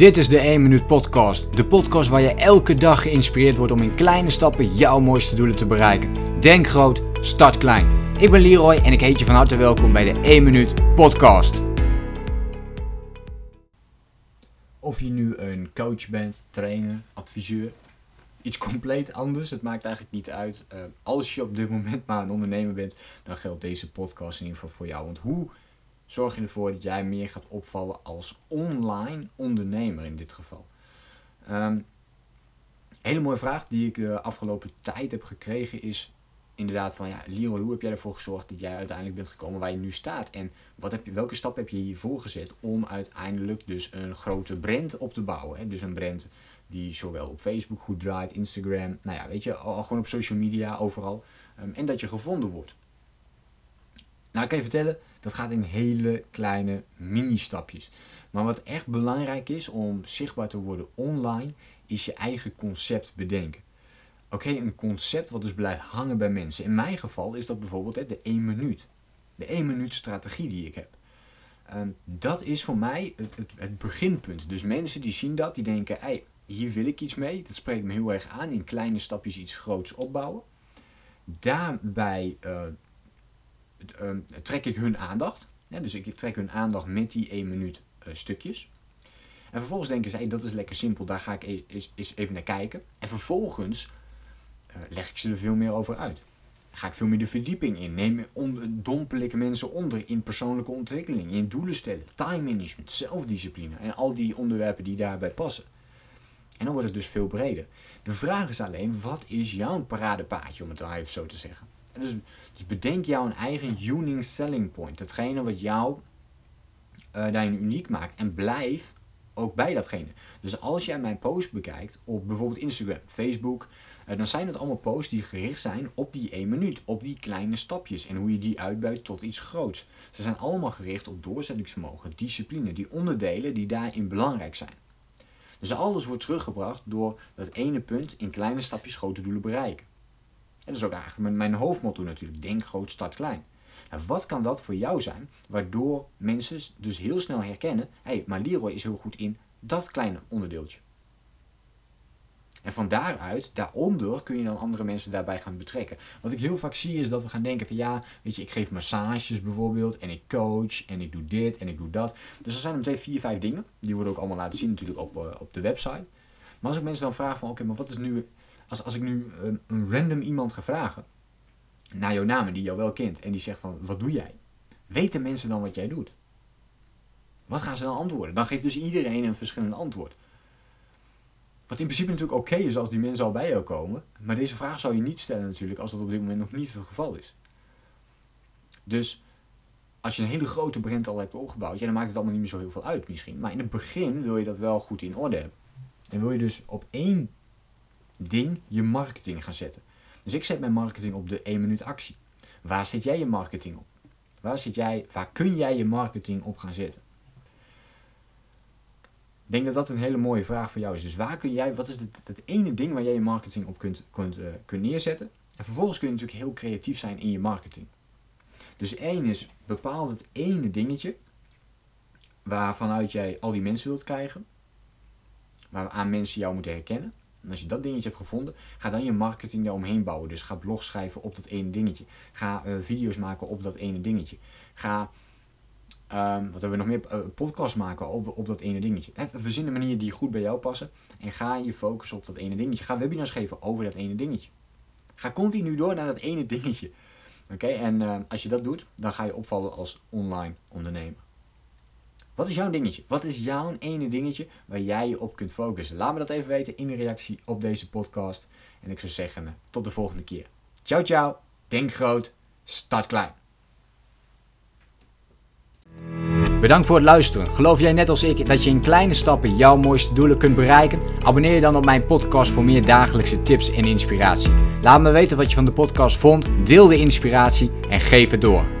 Dit is de 1 Minuut Podcast. De podcast waar je elke dag geïnspireerd wordt om in kleine stappen jouw mooiste doelen te bereiken. Denk groot, start klein. Ik ben Leroy en ik heet je van harte welkom bij de 1 Minuut Podcast. Of je nu een coach bent, trainer, adviseur, iets compleet anders, het maakt eigenlijk niet uit. Uh, als je op dit moment maar een ondernemer bent, dan geldt deze podcast in ieder geval voor jou. Want hoe zorg je ervoor dat jij meer gaat opvallen als online ondernemer in dit geval? Um, hele mooie vraag die ik de afgelopen tijd heb gekregen is inderdaad van ja, Leroy, hoe heb jij ervoor gezorgd dat jij uiteindelijk bent gekomen waar je nu staat? En wat heb je, welke stap heb je hiervoor gezet om uiteindelijk dus een grote brand op te bouwen? Hè? Dus een brand die zowel op Facebook goed draait, Instagram, nou ja, weet je, al, gewoon op social media, overal. Um, en dat je gevonden wordt. Nou, ik kan je vertellen, dat gaat in hele kleine mini-stapjes. Maar wat echt belangrijk is om zichtbaar te worden online, is je eigen concept bedenken. Oké, een concept wat dus blijft hangen bij mensen. In mijn geval is dat bijvoorbeeld de 1 minuut. De 1 minuut strategie die ik heb. Um, dat is voor mij het, het, beginpunt. Dus mensen die zien dat, die denken, hey, hier wil ik iets mee. Dat spreekt me heel erg aan. In kleine stapjes iets groots opbouwen. Daarbij uh, trek ik hun aandacht. Dus ik trek hun aandacht met die 1 minuut uh, stukjes. En vervolgens denken zij, dat is lekker simpel, daar ga ik eens even naar kijken. En vervolgens leg ik ze er veel meer over uit. Ga ik veel meer de verdieping in. Neem, dompel ik mensen onder in persoonlijke ontwikkeling, in doelen stellen, time management, zelfdiscipline en al die onderwerpen die daarbij passen. En dan wordt het dus veel breder. De vraag is alleen, wat is jouw paradepaadje, om het dan even zo te zeggen? Dus, dus, bedenk jouw eigen unique selling point. Hetgene wat jou uh, daarin uniek maakt. En blijf ook bij datgene. Dus als jij mijn post bekijkt op bijvoorbeeld Instagram, Facebook, uh, dan zijn het allemaal posts die gericht zijn op die 1 minuut, op die kleine stapjes en hoe je die uitbuit tot iets groots. Ze zijn allemaal gericht op doorzettingsvermogen, discipline, die onderdelen die daarin belangrijk zijn. Dus alles wordt teruggebracht door dat ene punt in kleine stapjes grote doelen bereiken. Dat is ook eigenlijk mijn hoofdmotto natuurlijk. Denk groot, start klein. Nou, wat kan dat voor jou zijn, waardoor mensen dus heel snel herkennen, hé, hey, maar Leroy is heel goed in dat kleine onderdeeltje. En van daaruit, daaronder, kun je dan andere mensen daarbij gaan betrekken. Wat ik heel vaak zie is dat we gaan denken van ja, weet je, ik geef massages bijvoorbeeld en ik coach en ik doe dit en ik doe dat. Dus er zijn er meteen vier, vijf dingen. Die worden ook allemaal laten zien natuurlijk op, uh, op de website. Maar als ik mensen dan vraag van oké, maar wat is nu, als, als ik nu een, random iemand ga vragen naar jouw naam die jou wel kent en die zegt van wat doe jij? Weten mensen dan wat jij doet? Wat gaan ze dan antwoorden? Dan geeft dus iedereen een verschillend antwoord. Wat in principe natuurlijk oké is als die mensen al bij jou komen. Maar deze vraag zou je niet stellen natuurlijk als dat op dit moment nog niet het geval is. Dus als je een hele grote brand al hebt opgebouwd, ja, dan maakt het allemaal niet meer zo heel veel uit misschien. Maar in het begin wil je dat wel goed in orde hebben. En wil je dus op één ding je marketing gaan zetten. Dus ik zet mijn marketing op de 1 minuut actie. Waar zet jij je marketing op? Waar, zit jij, waar kun jij je marketing op gaan zetten? Ik denk dat dat een hele mooie vraag voor jou is. Dus waar kun jij, wat is het, het ene ding waar jij je marketing op kunt, kunt, kunt neerzetten? En vervolgens kun je natuurlijk heel creatief zijn in je marketing. Dus één is, bepaal het ene dingetje waarvanuit jij al die mensen wilt krijgen. Waaraan mensen jou moeten herkennen. En als je dat dingetje hebt gevonden, ga dan je marketing daaromheen bouwen. Dus ga blogs schrijven op dat ene dingetje. Ga uh, video's maken op dat ene dingetje. Ga Um, wat hebben we nog meer? Uh, podcast maken op, op dat ene dingetje. Verzin de manieren die goed bij jou passen. En ga je focussen op dat ene dingetje. Ga webinars geven over dat ene dingetje. Ga continu door naar dat ene dingetje. Oké, en uh, als je dat doet, dan ga je opvallen als online ondernemer. Wat is jouw dingetje? Wat is jouw ene dingetje waar jij je op kunt focussen? Laat me dat even weten in de reactie op deze podcast. En ik zou zeggen, uh, tot de volgende keer. Ciao, ciao. Denk groot. Start klein. Bedankt voor het luisteren. Geloof jij net als ik dat je in kleine stappen jouw mooiste doelen kunt bereiken? Abonneer je dan op mijn podcast voor meer dagelijkse tips en inspiratie. Laat me weten wat je van de podcast vond, deel de inspiratie en geef het door.